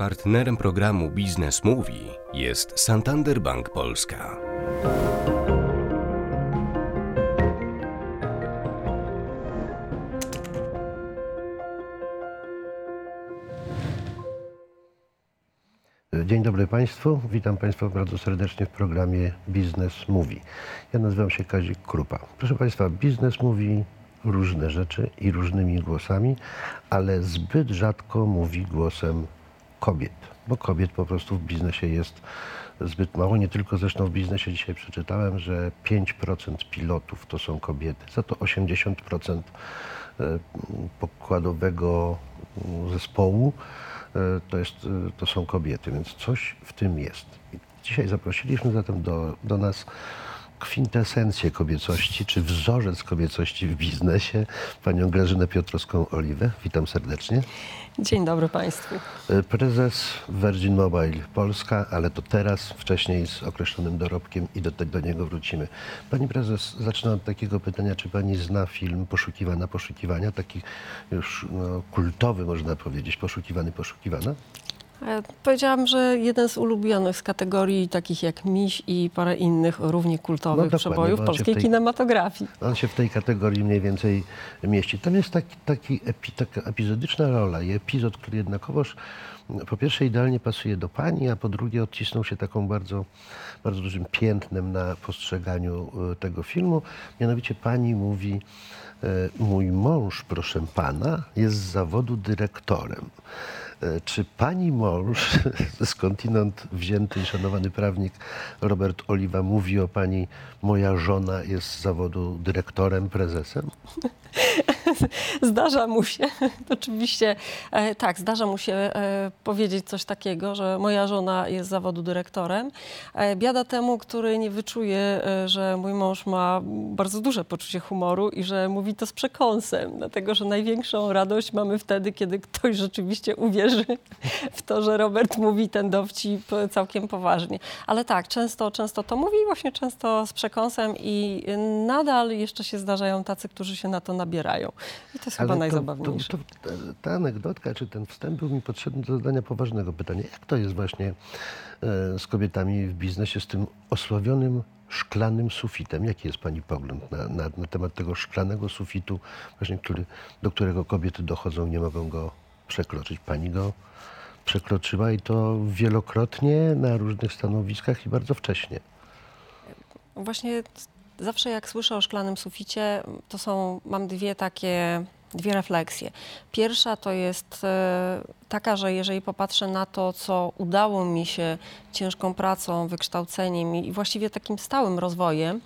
Partnerem programu Biznes Mówi jest Santander Bank Polska. Dzień dobry Państwu. Witam Państwa bardzo serdecznie w programie Biznes Mówi. Ja nazywam się Kazik Krupa. Proszę Państwa, biznes mówi różne rzeczy i różnymi głosami, ale zbyt rzadko mówi głosem kobiet, bo kobiet po prostu w biznesie jest zbyt mało. Nie tylko zresztą w biznesie dzisiaj przeczytałem, że 5% pilotów to są kobiety, za to 80% e, pokładowego zespołu e, to, jest, e, to są kobiety, więc coś w tym jest. Dzisiaj zaprosiliśmy zatem do, do nas kwintesencję kobiecości, czy wzorzec kobiecości w biznesie, panią Grażynę Piotrowską-Oliwę. Witam serdecznie. Dzień dobry Państwu. E, Prezes Virgin Mobile Polska, ale to teraz, wcześniej z określonym dorobkiem i do, do niego wrócimy. Pani prezes, zacznę od takiego pytania, czy pani zna film Poszukiwana, Poszukiwania, taki już no, kultowy można powiedzieć, Poszukiwany, Poszukiwana? E, Powiedziałam, że jeden z ulubionych z kategorii takich jak Miś i parę innych równie kultowych No przebojów polskiej tej- kinematografii. On się w tej kategorii mniej więcej mieści. Tam jest taki, taki epi, taka epizodyczna rola i epizod, który jednakowoż mm, po pierwsze idealnie pasuje do pani, a po drugie odcisnął się taką bardzo, bardzo dużym piętnem na postrzeganiu y, tego filmu. Mianowicie pani mówi, e, mój mąż, proszę pana, jest z zawodu dyrektorem. E, Czy pani mąż, skądinąd wzięty i szanowany prawnik Robert Oliwa mówi o pani, moja żona jest z zawodu dyrektorem, prezesem? Zdarza mu się, oczywiście, e, tak, zdarza mu się e, powiedzieć coś takiego, że moja żona jest zawodu dyrektorem. E, biada temu, który nie wyczuje, że mój mąż ma bardzo duże poczucie humoru i że mówi to z przekąsem, dlatego że największą radość mamy wtedy, kiedy ktoś rzeczywiście uwierzy w to, że Robert mówi ten dowcip całkiem poważnie. Ale tak, często, często to mówi, właśnie często z przekąsem i nadal jeszcze się zdarzają tacy, którzy się na to nabierają. I to jest chyba to- najzabawniejsze. To, to, ta anegdotka, czy ten wstęp był mi potrzebny do zadania poważnego pytania. Jak to jest właśnie e, z kobietami w biznesie, z tym osławionym szklanym sufitem? Jaki jest Pani pogląd na, na, na temat tego szklanego sufitu, właśnie który, do którego kobiety dochodzą nie mogą go przekroczyć? Pani go przekroczyła i to wielokrotnie na różnych stanowiskach i bardzo wcześnie. Właśnie zawsze jak słyszę o szklanym suficie, to są, mam dwie takie, dwie refleksje. Pierwsza to jest e, taka, że jeżeli popatrzę na to, co udało mi się ciężką pracą, wykształceniem i właściwie takim stałym rozwojem,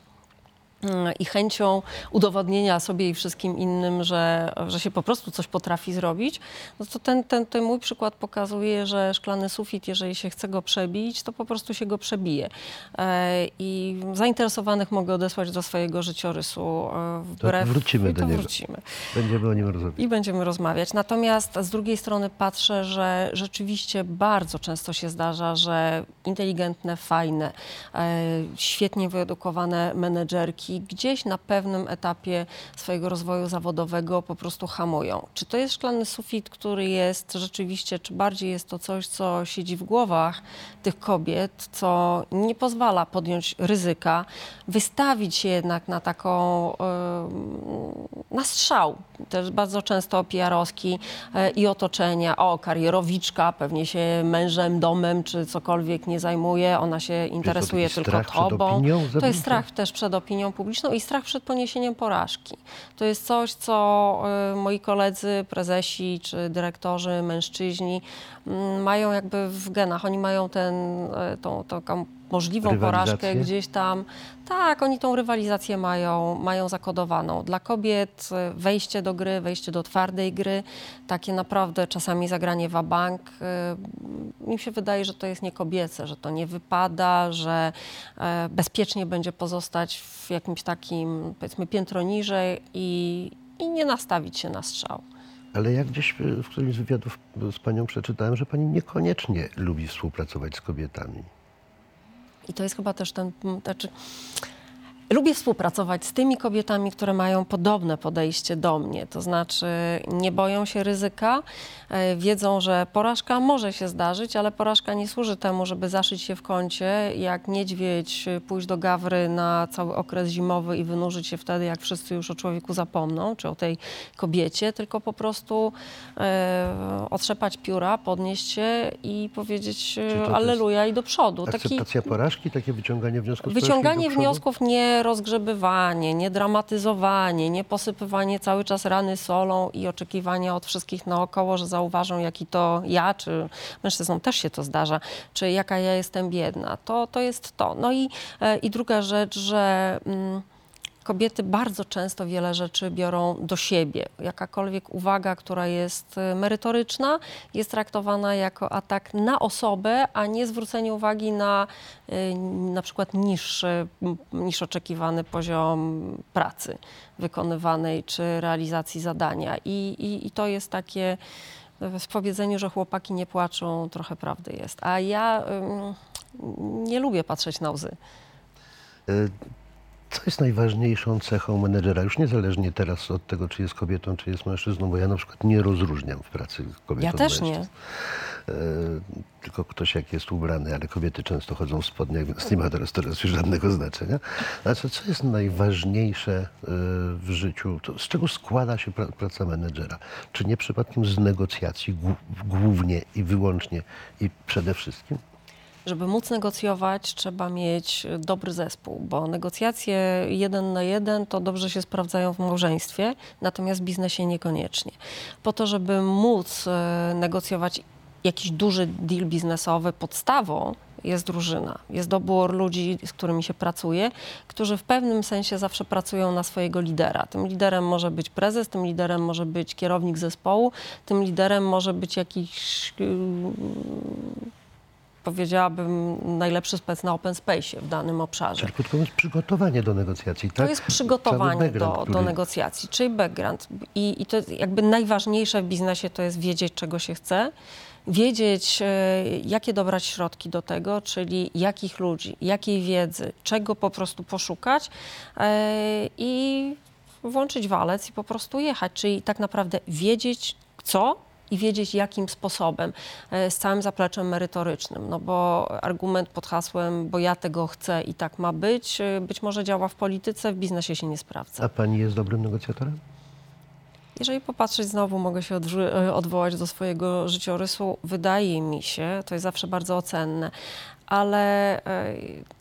i chęcią udowodnienia sobie i wszystkim innym, że, że się po prostu coś potrafi zrobić, no to ten, ten, ten mój przykład pokazuje, że szklany sufit, jeżeli się chce go przebić, to po prostu się go przebije. E, I zainteresowanych mogę odesłać do swojego życiorysu e, wbrew... wrócimy i do to niego. wrócimy Będziemy o nim rozmawiać. i będziemy rozmawiać. Natomiast z drugiej strony patrzę, że rzeczywiście bardzo często się zdarza, że inteligentne, fajne, e, świetnie wyedukowane menedżerki gdzieś na pewnym etapie swojego rozwoju zawodowego po prostu hamują. Czy to jest szklany sufit, który jest rzeczywiście, czy bardziej jest to coś, co siedzi w głowach tych kobiet, co nie pozwala podjąć ryzyka, wystawić się jednak na taką, na strzał. Też bardzo często PR-owski e, i otoczenia, o karierowiczka, pewnie się mężem, domem czy cokolwiek nie zajmuje, ona się interesuje tylko strach tobą. To jest strach też przed opinią publiczną i strach przed poniesieniem porażki. To jest coś, co y, moi koledzy, prezesi czy dyrektorzy, mężczyźni mm, mają jakby w genach. Oni mają ten, y, tą, taką możliwą porażkę gdzieś tam. Tak, oni tą rywalizację mają, mają zakodowaną. Dla kobiet y, wejście do gry, wejście do twardej gry, takie naprawdę czasami zagranie wabank, y, mi się wydaje, że to jest niekobiece, że to nie wypada, że e, bezpiecznie będzie pozostać w jakimś takim, powiedzmy, piętro niżej i, i nie nastawić się na strzał. Ale ja gdzieś e, w którymś z wywiadów z panią przeczytałem, że pani niekoniecznie lubi współpracować z kobietami. I to jest chyba też ten, znaczy, Lubię współpracować z tymi kobietami, które mają podobne podejście do mnie, to znaczy nie boją się ryzyka, e, wiedzą, że porażka może się zdarzyć, ale porażka nie służy temu, żeby zaszyć się w kącie, jak niedźwiedź e, pójść do gawry na cały okres zimowy i wynurzyć się wtedy, jak wszyscy już o człowieku zapomną, czy o tej kobiecie, tylko po prostu e, otrzepać pióra, podnieść się i powiedzieć e, alleluja i do przodu. Akceptacja porażki, takie wyciąganie wniosków Wyciąganie wniosków, nie rozgrzebywanie, nie dramatyzowanie, nie posypywanie cały czas rany solą i oczekiwania od wszystkich naokoło, że zauważą, jaki to ja, czy mężczyznom też się to zdarza, czy jaka ja jestem biedna. To, to jest to. No i, e, i druga rzecz, że... Mm, kobiety bardzo często wiele rzeczy biorą do siebie. Jakakolwiek uwaga, która jest e, merytoryczna, jest traktowana jako atak na osobę, a nie zwrócenie uwagi na e, na przykład niższy niż oczekiwany poziom pracy wykonywanej czy realizacji zadania. I, i, i to jest takie e, w powiedzeniu, że chłopaki nie płaczą, trochę prawdy jest. A ja ym, nie lubię patrzeć na łzy. E, Co jest najważniejszą cechą menedżera? Już niezależnie teraz od tego, czy jest kobietą, czy jest mężczyzną, bo ja na przykład nie rozróżniam w pracy kobiet Ja też nie. mężczyzn. E, tylko ktoś jak jest ubrany, ale kobiety często chodzą w spodniach, więc nie ma teraz teraz już żadnego znaczenia. Znaczy, co jest najważniejsze e, w życiu? To, z czego składa się pra, praca menedżera? Czy nie przypadkiem z negocjacji głó- głównie i wyłącznie i przede wszystkim? Żeby móc negocjować, trzeba mieć dobry zespół, bo negocjacje jeden na jeden to dobrze się sprawdzają w małżeństwie, natomiast w biznesie niekoniecznie. Po to, żeby móc e, negocjować jakiś duży deal biznesowy, podstawą jest drużyna, jest dobór ludzi, z którymi się pracuje, którzy w pewnym sensie zawsze pracują na swojego lidera. Tym liderem może być prezes, tym liderem może być kierownik zespołu, tym liderem może być jakiś powiedziałabym, najlepszy spec na open space w danym obszarze. Czyli krótko mówiąc, przygotowanie do negocjacji, tak? To jest przygotowanie do, background, do który- negocjacji, czyli background. I, I to jakby najważniejsze w biznesie to jest wiedzieć, czego się chce, wiedzieć, e, jakie dobrać środki do tego, czyli jakich ludzi, jakiej wiedzy, czego po prostu poszukać e, i włączyć walec i po prostu jechać, czyli tak naprawdę wiedzieć co i wiedzieć jakim sposobem, e, z całym zapleczem merytorycznym, no bo argument pod hasłem, bo ja tego chcę i tak ma być, e, być może działa w polityce, w biznesie się nie sprawdza. A pani jest dobrym negocjatorem? Jeżeli popatrzeć znowu, mogę się e, odwołać do swojego życiorysu, wydaje mi się, to jest zawsze bardzo ocenne, ale e,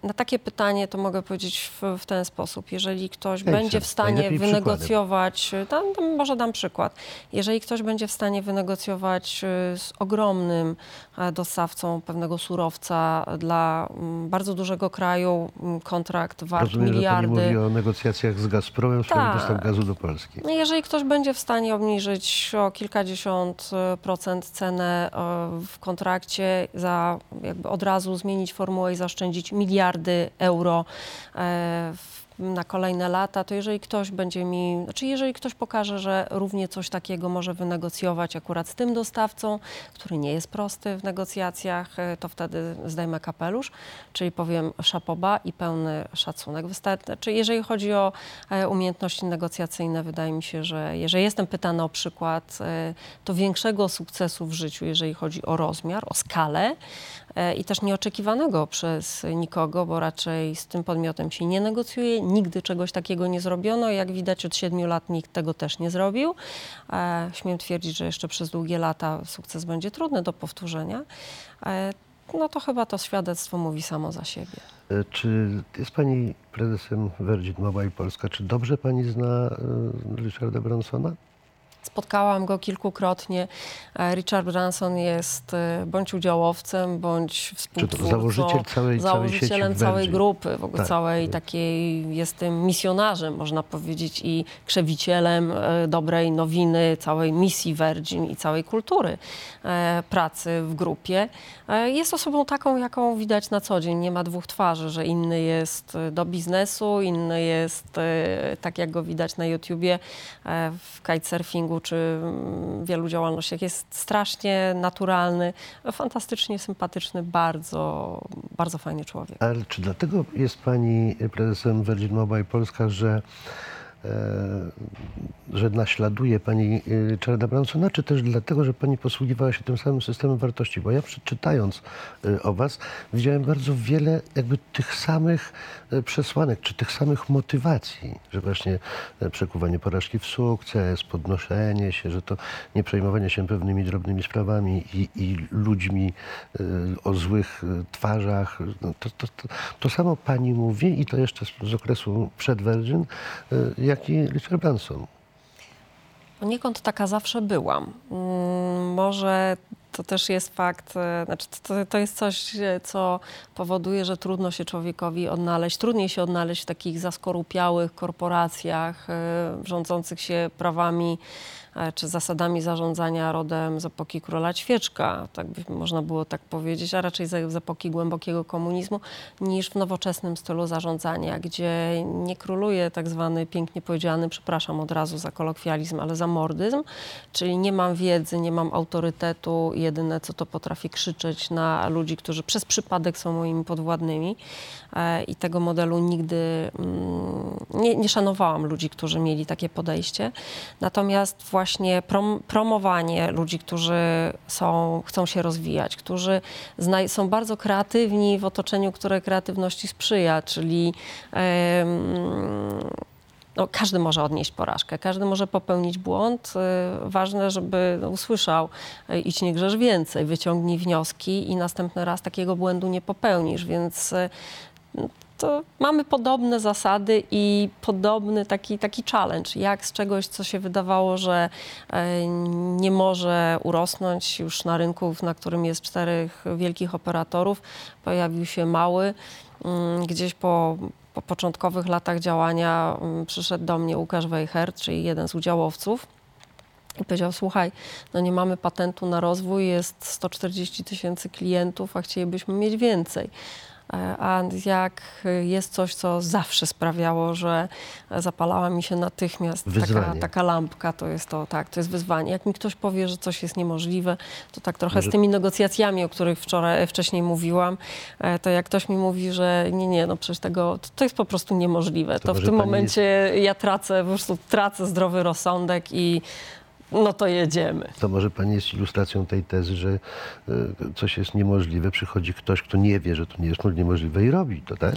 na takie pytanie to mogę powiedzieć w, w ten sposób. Jeżeli ktoś będzie w stanie wynegocjować, tam, tam może dam przykład, jeżeli ktoś będzie w stanie wynegocjować e, z ogromnym e, dostawcą pewnego surowca dla bardzo dużego kraju kontrakt wart Rozumiem, że miliardy. pani mówi o negocjacjach z Gazpromem w sprawie Tak. dostaw gazu do Polski. No Jeżeli ktoś będzie w stanie obniżyć o kilkadziesiąt e, procent cenę e, w kontrakcie, za jakby od razu zmienić formułę i zaoszczędzić miliardy euro e, w- na kolejne lata, to jeżeli ktoś będzie mi, znaczy jeżeli ktoś pokaże, że równie coś takiego może wynegocjować akurat z tym dostawcą, który nie jest prosty w negocjacjach, e, to wtedy zdejmę kapelusz, czyli powiem szapoba i pełny szacunek. Wystarczy, czy jeżeli chodzi o e, umiejętności negocjacyjne, wydaje mi się, że jeżeli jestem pytana o przykład, e, to większego sukcesu w życiu, jeżeli chodzi o rozmiar, o skalę i też nieoczekiwanego przez nikogo, bo raczej z tym podmiotem się nie negocjuje, nigdy czegoś takiego nie zrobiono. Jak widać od siedmiu lat nikt tego też nie zrobił. E, Śmiem twierdzić, że jeszcze przez długie lata sukces będzie trudny do powtórzenia. E, No to chyba to świadectwo mówi samo za siebie. E, Czy jest pani prezesem Virgin Mobile Polska? Czy dobrze pani zna Richarda Bransona? Spotkałam go kilkukrotnie. E, Richard Branson jest e, bądź udziałowcem, bądź współtwórcą. założyciel całej- całej założycielem całej Virgin. grupy, w ogóle Tak. całej takiej, jestem misjonarzem, można powiedzieć, i krzewicielem e, dobrej nowiny, całej misji Virgin i całej kultury pracy w grupie. Jest osobą taką, jaką widać na co dzień. Nie ma dwóch twarzy, że inny jest do biznesu, inny jest tak, jak go widać na YouTubie, w kitesurfingu marketingu czy mm, wielu działalnościach jest strasznie naturalny, fantastycznie sympatyczny, bardzo, bardzo fajny człowiek. Ale czy dlatego jest pani prezesem Virgin Mobile Polska, że że naśladuje pani e, Charlesa Bransona, czy też dlatego, że pani posługiwała się tym samym systemem wartości? Bo ja przeczytając e, o was, widziałem bardzo wiele jakby tych samych e, przesłanek, czy tych samych motywacji, że właśnie e, przekuwanie porażki w sukces, podnoszenie się, że to nie przejmowanie się pewnymi drobnymi sprawami i, i ludźmi e, o złych e, twarzach. No, to, to, to, to samo pani mówi i to jeszcze z, z okresu przed Virgin, e, jak i Richard Branson. Poniekąd taka zawsze byłam. Mm, Może to też jest fakt, e, znaczy to, to jest coś, e, co powoduje, że trudno się człowiekowi odnaleźć, trudniej się odnaleźć w takich zaskorupiałych korporacjach e, rządzących się prawami czy zasadami zarządzania rodem z epoki króla Ćwieczka, tak by można było tak powiedzieć, a raczej z epoki głębokiego komunizmu, niż w nowoczesnym stylu zarządzania, gdzie nie króluje tak zwany, pięknie powiedziany, przepraszam od razu za kolokwializm, ale zamordyzm, czyli nie mam wiedzy, nie mam autorytetu, jedyne co to potrafię krzyczeć na ludzi, którzy przez przypadek są moimi podwładnymi E, i tego modelu nigdy mm, nie, nie szanowałam ludzi, którzy mieli takie podejście. Natomiast właśnie prom, promowanie ludzi, którzy są, chcą się rozwijać, którzy są bardzo kreatywni w otoczeniu, które kreatywności sprzyja, czyli em, no, każdy może odnieść porażkę, każdy może popełnić błąd. Y, Ważne, żeby no, usłyszał, y, idź nie grzesz więcej, wyciągnij wnioski i następny raz takiego błędu nie popełnisz, więc y, to mamy podobne zasady i podobny taki, taki challenge, jak z czegoś, co się wydawało, że nie może urosnąć już na rynku, na którym jest czterech wielkich operatorów, pojawił się mały. Mm, Gdzieś po, po początkowych latach działania mm, przyszedł do mnie Łukasz Wejher, czyli jeden z udziałowców. I powiedział, słuchaj, no nie mamy patentu na rozwój, jest 140 tysięcy klientów, a chcielibyśmy mieć więcej. E, A jak jest coś, co zawsze sprawiało, że zapalała mi się natychmiast taka, taka lampka, to jest to, tak, to jest wyzwanie. Jak mi ktoś powie, że coś jest niemożliwe, to tak trochę Może- z tymi negocjacjami, o których wczoraj, wcześniej mówiłam, e, to jak ktoś mi mówi, że nie, nie, no przecież tego, to, to jest po prostu niemożliwe, To to, w tym momencie ja tracę, po prostu tracę zdrowy rozsądek i no to jedziemy. To może pani jest ilustracją tej tezy, że e, coś jest niemożliwe, przychodzi ktoś, kto nie wie, że to nie jest niemożliwe i robi to, tak?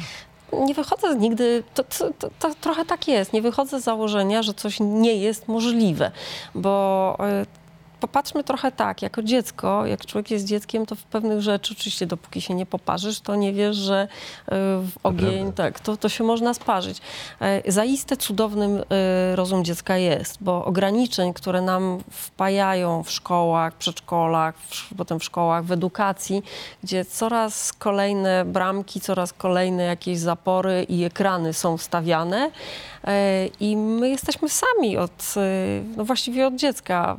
Nie wychodzę nigdy, to, to, to, to trochę tak jest, nie wychodzę z założenia, że coś nie jest możliwe, bo y, popatrzmy trochę tak, jako dziecko, jak człowiek jest dzieckiem, to w pewnych rzeczy, oczywiście dopóki się nie poparzysz, to nie wiesz, że y, w ogień, tak, to, to się można sparzyć. E, Zaiste cudownym y, rozum dziecka jest, bo ograniczeń, które nam wpajają w szkołach, przedszkolach, w, potem w szkołach, w edukacji, gdzie coraz kolejne bramki, coraz kolejne jakieś zapory i ekrany są stawiane e, i my jesteśmy sami od, y, no właściwie od dziecka,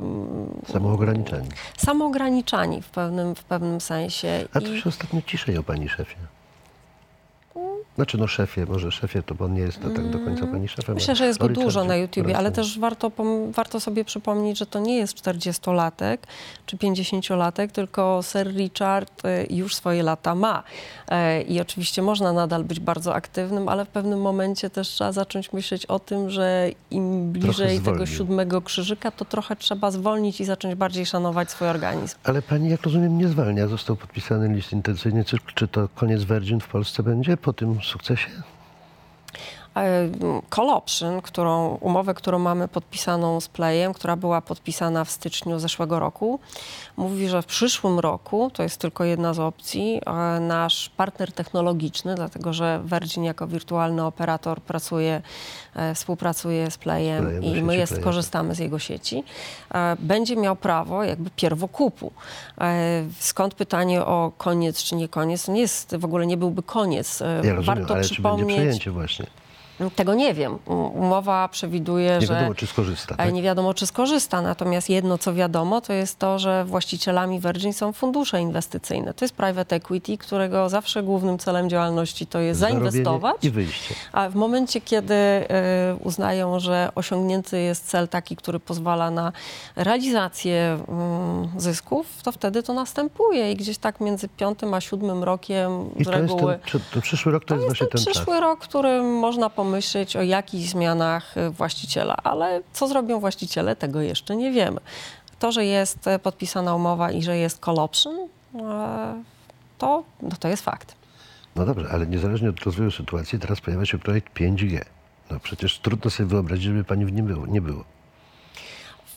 Samoograniczenie. samoograniczani w pewnym, w pewnym sensie. A to I- się ostatnio ciszej o pani szefie. Znaczy no szefie, może szefie, to bo on nie jest to tak do końca pani szefem. Myślę, że jest go dużo na YouTubie, ale też warto, warto sobie przypomnieć, że to nie jest 40-latek czy 50-latek, tylko Sir Richard y, już swoje lata ma. E, I oczywiście można nadal być bardzo aktywnym, ale w pewnym momencie też trzeba zacząć myśleć o tym, że im bliżej tego siódmego krzyżyka, to trochę trzeba zwolnić i zacząć bardziej szanować swój organizm. Ale pani, jak rozumiem, nie zwalnia. Został podpisany list intencyjny. Czy, czy to koniec Virgin w Polsce będzie po tym sukceše. E, Call option, którą, umowę, którą mamy podpisaną z Playem, która była podpisana w styczniu zeszłego roku, mówi, że w przyszłym roku, to jest tylko jedna z opcji, e, nasz partner technologiczny, dlatego że Virgin jako wirtualny operator pracuje, e, współpracuje z Playem i my jest, Playa, korzystamy z jego sieci, e, będzie miał prawo jakby pierwokupu. E, Skąd pytanie o koniec czy nie koniec? Nie jest, w ogóle nie byłby koniec. E, Ja rozumiem, Warto ale czy będzie przypomnieć... przejęcie właśnie? Tego nie wiem. Um- Umowa przewiduje, Nie że wiadomo, czy skorzysta. e, Tak? nie wiadomo, czy skorzysta. Natomiast jedno, co wiadomo, to jest to, że właścicielami Virgin są fundusze inwestycyjne. To jest private equity, którego zawsze głównym celem działalności to jest Zarobienie zainwestować. I wyjście. A w momencie, kiedy e, uznają, że osiągnięty jest cel taki, który pozwala na realizację mm, zysków, to wtedy to następuje i gdzieś tak między piątym a siódmym rokiem I z to jest reguły. ten, czy- to przyszły rok to, jest właśnie ten ten czas. przyszły rok, którym można pomyśleć o jakichś zmianach y, właściciela, ale co zrobią właściciele, tego jeszcze nie wiemy. To, że jest e, podpisana umowa i że jest call option, e, to, no to jest fakt. No dobrze, ale niezależnie od rozwoju sytuacji, teraz pojawia się projekt 5G. No przecież trudno sobie wyobrazić, żeby pani w nim było, nie było.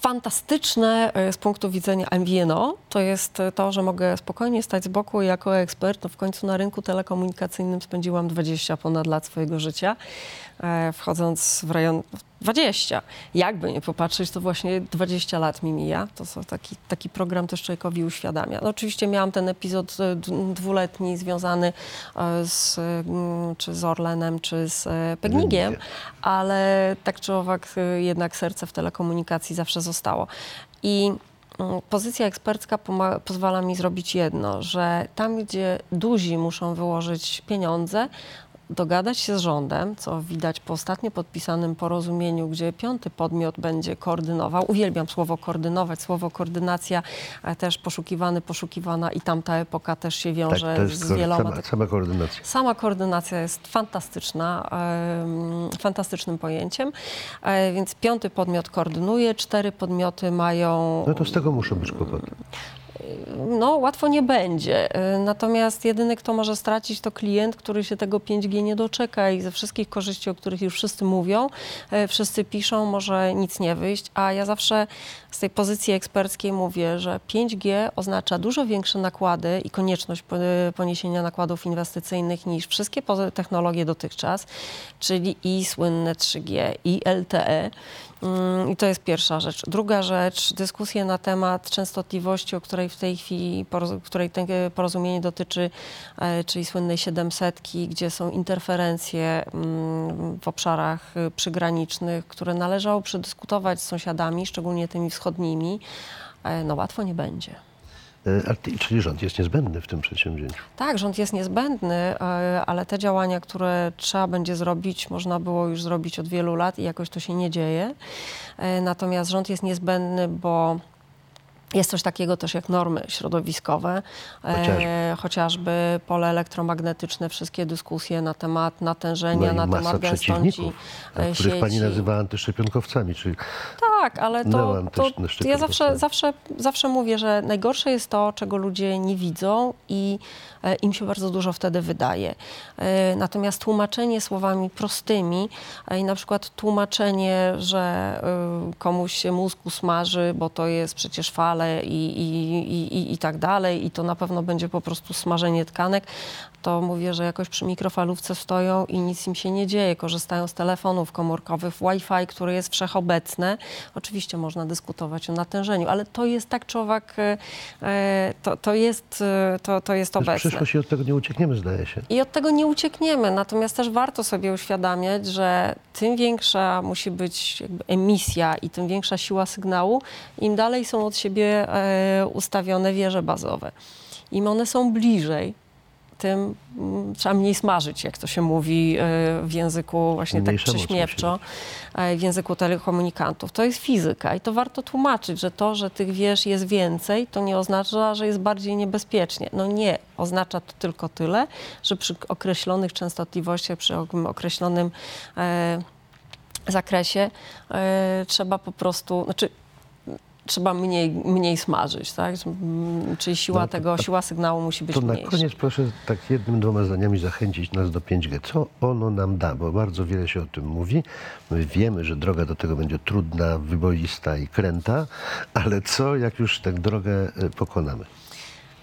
Fantastyczne e, z punktu widzenia MVNO to jest e, to, że mogę spokojnie stać z boku i jako ekspert. No w końcu na rynku telekomunikacyjnym spędziłam 20 ponad lat swojego życia, e, wchodząc w rejon 20. Jakby nie popatrzeć, to właśnie 20 lat mi mija. To co taki, taki program też człowiekowi uświadamia. No oczywiście miałam ten epizod e, dwuletni związany e, z, mm, czy z Orlenem, czy z e, Pegnikiem. ale tak czy owak jednak serce w telekomunikacji zawsze zostało. I mm, pozycja ekspercka pozwala mi zrobić jedno, że tam, gdzie duzi muszą wyłożyć pieniądze, dogadać się z rządem, co widać po ostatnio podpisanym porozumieniu, gdzie piąty podmiot będzie koordynował. Uwielbiam słowo koordynować, słowo koordynacja też poszukiwany, poszukiwana i tamta epoka też się Tak, wiąże jest z wieloma sama, sama koordynacja. Sama koordynacja jest fantastyczna, fantastycznym pojęciem, e, więc piąty podmiot koordynuje, cztery podmioty mają No to z tego muszą być kłopoty. No, łatwo nie będzie. Y, Natomiast jedyny, kto może stracić, to klient, który się tego 5G nie doczeka i ze wszystkich korzyści, o których już wszyscy mówią, e, wszyscy piszą, może nic nie wyjść. A ja zawsze z tej pozycji eksperckiej mówię, że 5G oznacza dużo większe nakłady i konieczność po- poniesienia nakładów inwestycyjnych niż wszystkie technologie dotychczas, czyli i słynne 3G, i LTE. Mm, I to jest pierwsza rzecz. Druga rzecz, dyskusje na temat częstotliwości, o której w tej chwili, której porozumienie dotyczy, e, czyli słynnej 700, gdzie są interferencje mm, w obszarach y, przygranicznych, które należało przedyskutować z sąsiadami, szczególnie tymi wschodnimi. E, No łatwo nie będzie. E, Czyli rząd jest niezbędny w tym przedsięwzięciu. Tak, rząd jest niezbędny, e, ale te działania, które trzeba będzie zrobić, można było już zrobić od wielu lat i jakoś to się nie dzieje. E, Natomiast rząd jest niezbędny, bo jest coś takiego też jak normy środowiskowe, e, Chociażby. chociażby pole elektromagnetyczne, wszystkie dyskusje na temat natężenia, No na masa temat przeciwników, e, a których pani sieci. nazywa antyszczepionkowcami, czyli Tak, ale to, to ja zawsze, zawsze, zawsze mówię, że najgorsze jest to, czego ludzie nie widzą i e, im się bardzo dużo wtedy wydaje. E, Natomiast tłumaczenie słowami prostymi e, i na przykład tłumaczenie, że e, komuś się mózg usmaży, bo to jest przecież fale i, i, i, i tak dalej i to na pewno będzie po prostu smażenie tkanek, to mówię, że jakoś przy mikrofalówce stoją i nic im się nie dzieje. Korzystają z telefonów komórkowych, Wi-Fi, które jest wszechobecne. Oczywiście można dyskutować o natężeniu, ale to jest tak czy owak, e, to, to, jest, e, to, to jest obecne. przyszłość i od tego nie uciekniemy, zdaje się. I od tego nie uciekniemy. Natomiast też warto sobie uświadamiać, że tym większa musi być emisja i tym większa siła sygnału, im dalej są od siebie e, ustawione wieże bazowe. Im one są bliżej, tym mm, trzeba mniej smażyć, jak to się mówi e, w języku właśnie Mniejsza tak musi e, w języku telekomunikantów. To jest fizyka i to warto tłumaczyć, że to, że tych wież jest więcej, to nie oznacza, że jest bardziej niebezpiecznie. No nie, oznacza to tylko tyle, że przy określonych częstotliwościach, przy ok- określonym e, zakresie e, trzeba po prostu, znaczy trzeba mniej, mniej smażyć, tak? Mm, Czyli siła No to- tego, siła sygnału musi być To na mniejsza. koniec proszę tak jednym, dwoma zdaniami zachęcić nas do 5G. Co ono nam da? Bo bardzo wiele się o tym mówi. My wiemy, że droga do tego będzie trudna, wyboista i kręta, ale co, jak już tę drogę e, pokonamy?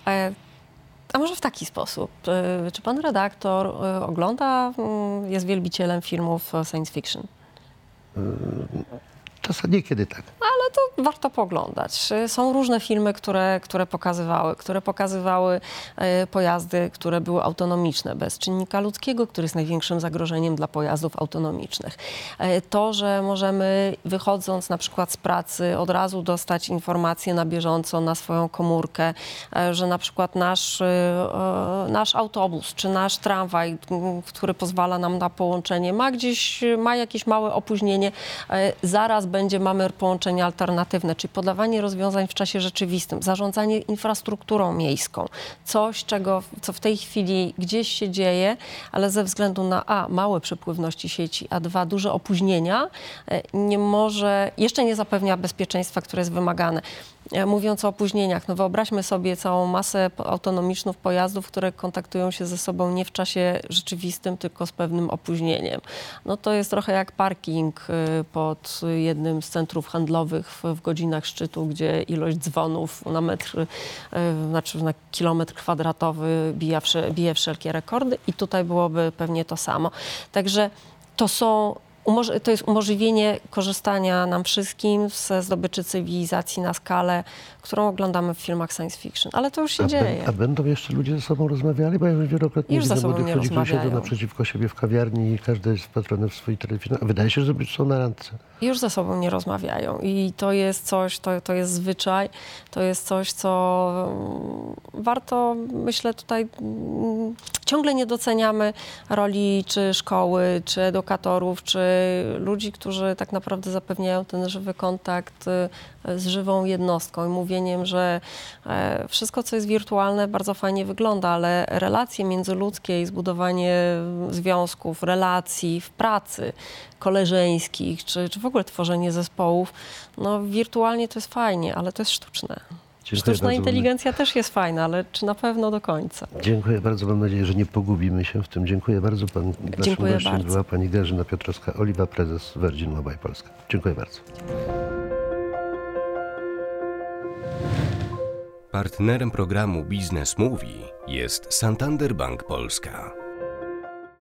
E, A może w taki sposób. E, Czy pan redaktor e, ogląda, mm, jest wielbicielem filmów science fiction? Czasami niekiedy tak. To warto poglądać. Są różne filmy, które, które pokazywały, które pokazywały e, pojazdy, które były autonomiczne, bez czynnika ludzkiego, który jest największym zagrożeniem dla pojazdów autonomicznych. E, To, że możemy wychodząc na przykład z pracy od razu dostać informacje na bieżąco na swoją komórkę, że na przykład nasz, nasz autobus czy nasz tramwaj, który pozwala nam na połączenie, ma gdzieś, ma jakieś małe opóźnienie, zaraz będzie, mamy połączenie alternatywne, czyli podawanie rozwiązań w czasie rzeczywistym, zarządzanie infrastrukturą miejską, coś, czego, co w tej chwili gdzieś się dzieje, ale ze względu na a, małe przepływności sieci, a dwa, duże opóźnienia, e, nie może, jeszcze nie zapewnia bezpieczeństwa, które jest wymagane. E, Mówiąc o opóźnieniach, no wyobraźmy sobie całą masę autonomicznych pojazdów, które kontaktują się ze sobą nie w czasie rzeczywistym, tylko z pewnym opóźnieniem. No to jest trochę jak parking y, pod jednym z centrów handlowych w, w godzinach szczytu, gdzie ilość dzwonów na metr, y, znaczy na kilometr kwadratowy bija, wsze- bije wszelkie rekordy i tutaj byłoby pewnie to samo. Także to są to jest umożliwienie korzystania nam wszystkim ze zdobyczy cywilizacji na skalę, którą oglądamy w filmach science fiction. Ale to już się A, dzieje. bę- a będą jeszcze ludzie ze sobą rozmawiali? Bo ja wielokrotnie Już ze widzę sobą młodych nie ludzi, którzy siedzą naprzeciwko siebie w kawiarni i każdy jest wpatrzony w swój telefon. A wydaje się, że są na randce. już ze sobą nie rozmawiają. I to jest coś, to, to jest zwyczaj, to jest coś, co mm, warto, myślę, tutaj mm, ciągle nie doceniamy roli czy szkoły, czy edukatorów, czy ludzi, którzy tak naprawdę zapewniają ten żywy kontakt y, z żywą jednostką i mówieniem, że e, wszystko, co jest wirtualne, bardzo fajnie wygląda, ale relacje międzyludzkie i zbudowanie związków, relacji w pracy, koleżeńskich, czy, czy w ogóle tworzenie zespołów, no wirtualnie to jest fajnie, ale to jest sztuczne. Dziękuję Sztuczna bardzo. inteligencja też jest fajna, ale czy na pewno do końca? Dziękuję bardzo. Mam nadzieję, że nie pogubimy się w tym. Dziękuję bardzo. Pan, naszym Dziękuję gościem bardzo. była pani Grażyna Piotrowska-Oliwa, prezes Virgin Mobile Polska. Dziękuję bardzo. Partnerem programu Biznes Mówi jest Santander Bank Polska.